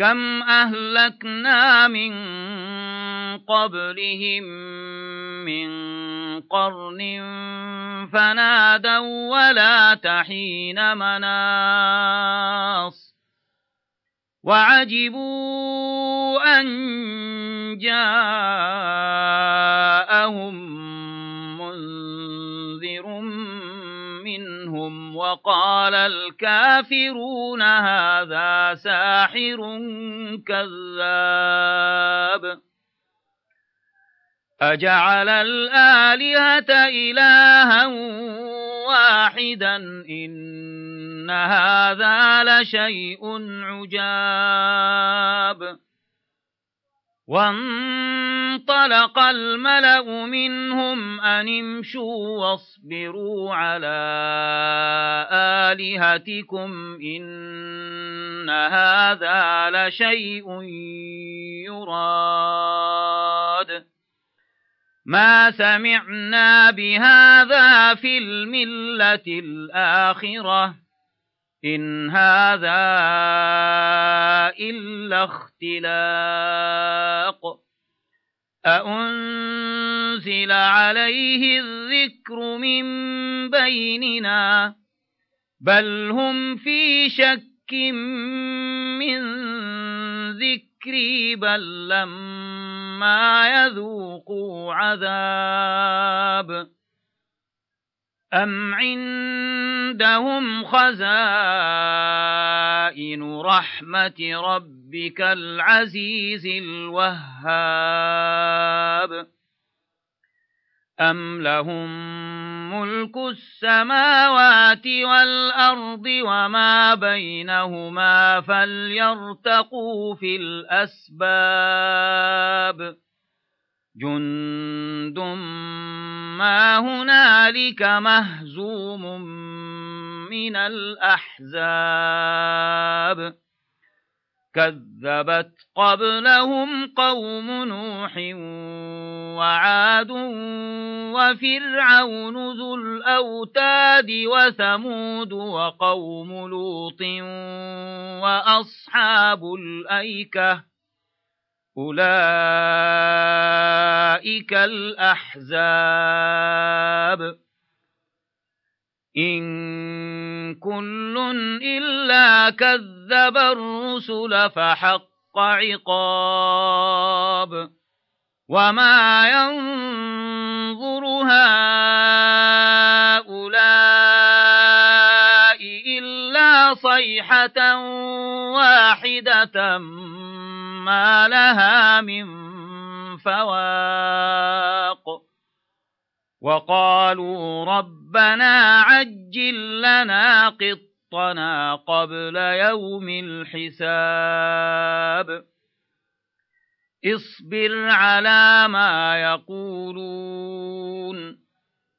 كم أهلكنا من قبلهم من قرن فنادوا ولا تحين مناص وعجبوا أن جاءهم وقال الكافرون هذا ساحر كذاب. أجعل الآلهة إلها واحدا إن هذا لشيء عجاب. وانطلق الملأ منهم أن امشوا واصبروا على آلهتكم إن هذا لشيء يراد. ما سمعنا بهذا في الملة الآخرة. إن هذا إلا اختلاق أأنزل عليه الذكر من بيننا بل هم في شك من ذكري بل لما يذوقوا عذاب أم عندهم خزائن رحمة ربك العزيز الوهاب أم لهم ملك السماوات والأرض وما بينهما فليرتقوا في الأسباب جند ما هنالك مهزوم من الأحزاب كذبت قبلهم قوم نوح وعاد وفرعون ذو الأوتاد وثمود وقوم لوط وأصحاب الأيكة أولئك الأحزاب. إن كل إلا كذب الرسل فحق عقاب. وما ينظر هؤلاء صيحة واحدة ما لها من فواق. وقالوا ربنا عجل لنا قطنا قبل يوم الحساب. اصبر على ما يقولون.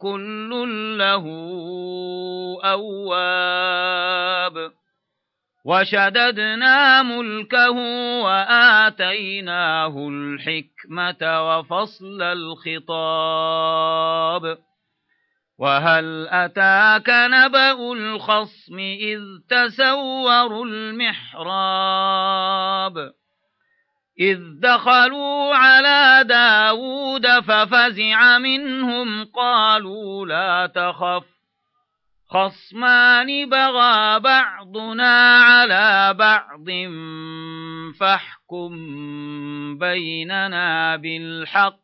كل له أواب وشددنا ملكه وآتيناه الحكمة وفصل الخطاب وهل أتاك نبأ الخصم إذ تسوروا المحراب إذ دخلوا على داود ففزع منهم قالوا لا تخف خصمان بغى بعضنا على بعض فاحكم بيننا بالحق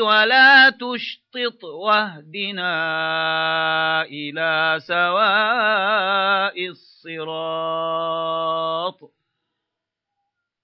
ولا تشطط واهدنا إلى سواء الصراط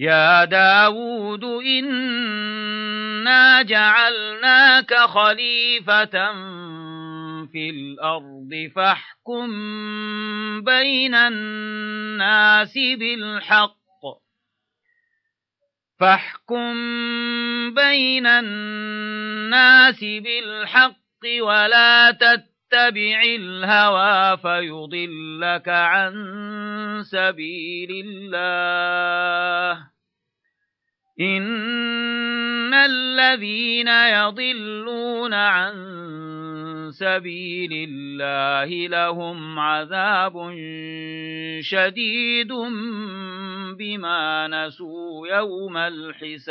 يا داود إنا جعلناك خليفة في الأرض فاحكم بين الناس بالحق. فاحكم بين الناس بالحق ولا تتبع الهوى فيضلك عن سبيل الله. إن الذين يضلون عن سبيل الله لهم عذاب شديد بما نسوا يوم الحساب.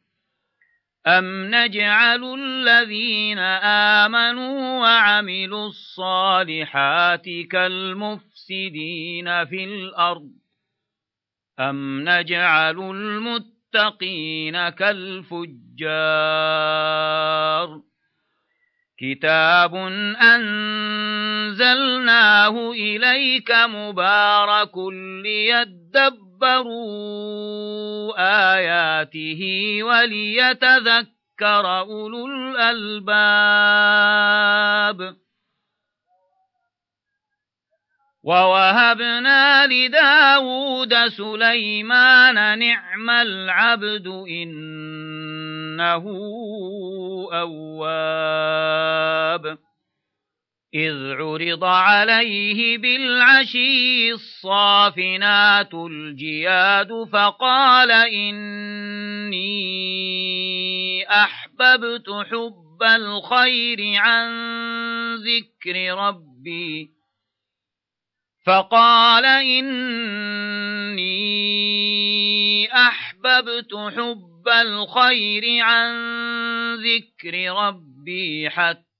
أم نجعل الذين آمنوا وعملوا الصالحات كالمفسدين في الأرض أم نجعل المتقين كالفجار كتاب أنزلناه إليك مبارك ليدبر ليدبروا آياته وليتذكر أولو الألباب ووهبنا لداود سليمان نعم العبد إنه أواب إذ عرض عليه بالعشي الصافنات الجياد فقال إني أحببت حب الخير عن ذكر ربي. فقال إني أحببت حب الخير عن ذكر ربي حتى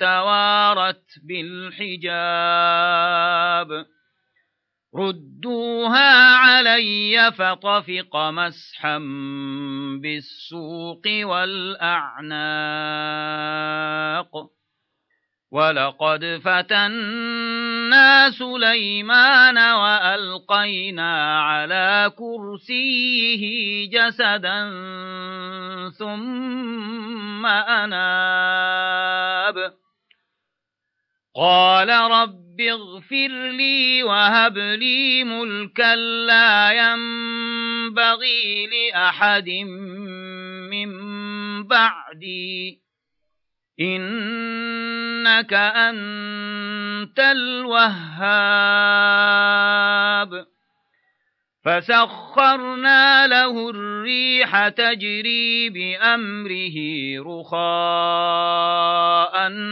توارت بالحجاب. ردوها علي فطفق مسحا بالسوق والأعناق. ولقد فتنا سليمان وألقينا على كرسيه جسدا ثم أناب. قال رب اغفر لي وهب لي ملكا لا ينبغي لأحد من بعدي. إنك أنت الوهاب. فسخرنا له الريح تجري بأمره رخاء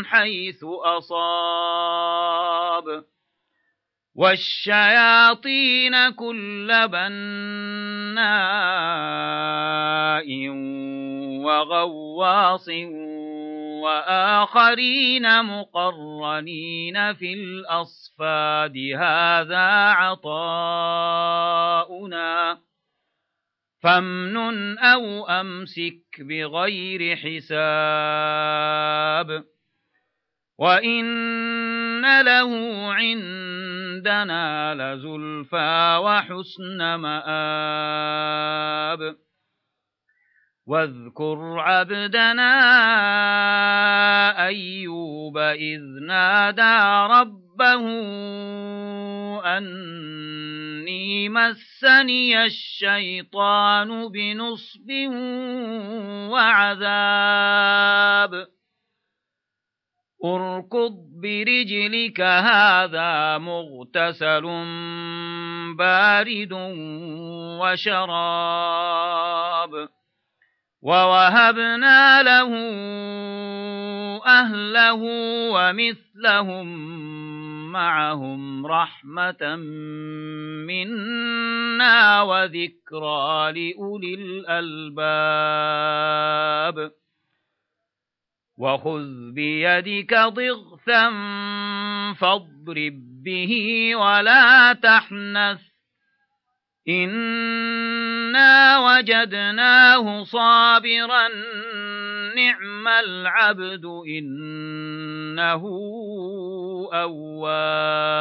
حيث أصاب. والشياطين كل بناء وغواص وآخرين مقرنين في الأصفاد. هذا عطاؤنا. فامنن أو أمسك بغير حساب. وإن له عندنا لزلفى وحسن مآب. واذكر عبدنا أيوب إذ نادى ربه أني مسني الشيطان بنصب وعذاب. اركض برجلك هذا مغتسل بارد وشراب. ووهبنا له أهله ومثلهم معهم رحمة منا وذكرى لأولي الألباب. وخذ بيدك ضغثا فاضرب به ولا تحنث. إنا وجدناه صابرا نعم العبد إنه أواب.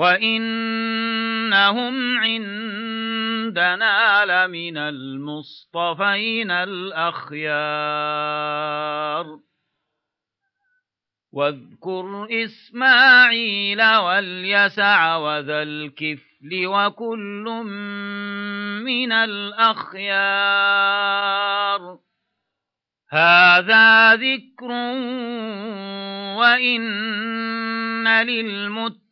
وإنهم عندنا لمن المصطفين الأخيار واذكر إسماعيل واليسع وذا الكفل وكل من الأخيار هذا ذكر وإن للمتقين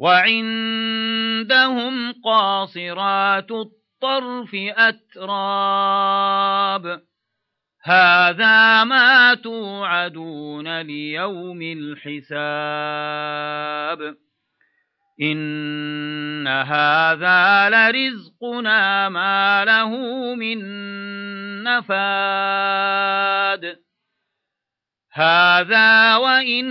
وعندهم قاصرات الطرف أتراب. هذا ما توعدون ليوم الحساب. إن هذا لرزقنا ما له من نفاد. هذا وإن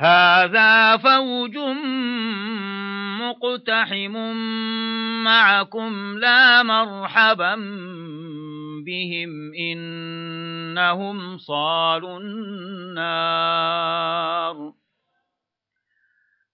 هذا فوج مقتحم معكم لا مرحبا بهم إنهم صالوا النار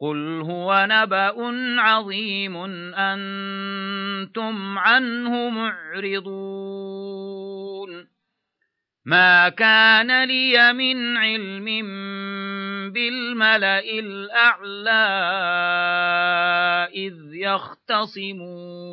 قل هو نبأ عظيم أنتم عنه معرضون. ما كان لي من علم بالملأ الأعلى إذ يختصمون.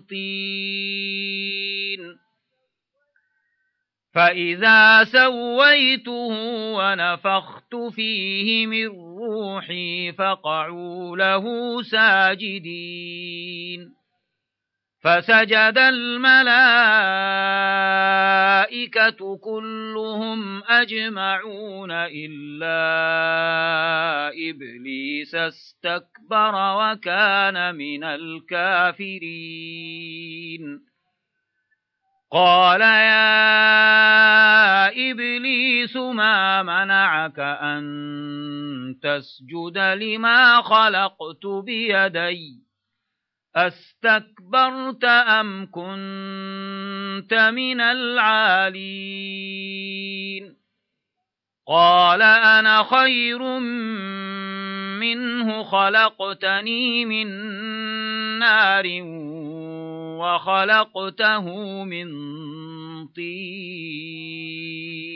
طين فإذا سويته ونفخت فيه من روحي فقعوا له ساجدين. فسجد الملائكة كلهم أجمعون إلا إبليس استكبر وكان من الكافرين. قال يا إبليس ما منعك أن تسجد لما خلقت بيدي؟ أستكبرت أم كنت من العالين؟ قال أنا خير منه خلقتني من نار وخلقته من طين.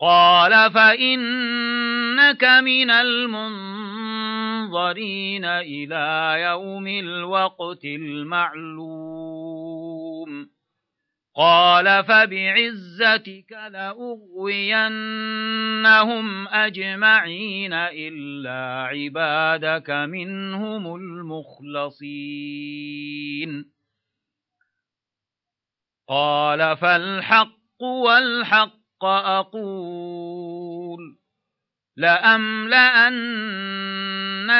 قال فإنك من المنظرين إلى يوم الوقت المعلوم. قال فبعزتك لأغوينهم أجمعين إلا عبادك منهم المخلصين. قال فالحق والحق أقول لأملأن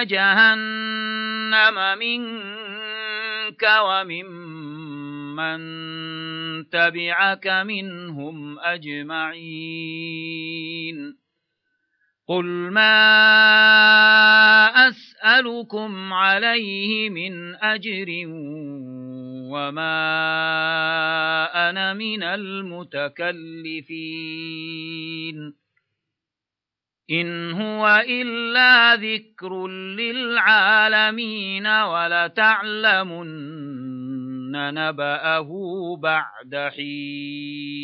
جهنم منك وممن تبعك منهم أجمعين. قل ما أسألكم عليه من أجر وما أنا من المتكلفين إن هو إلا ذكر للعالمين ولتعلمن نبأه بعد حين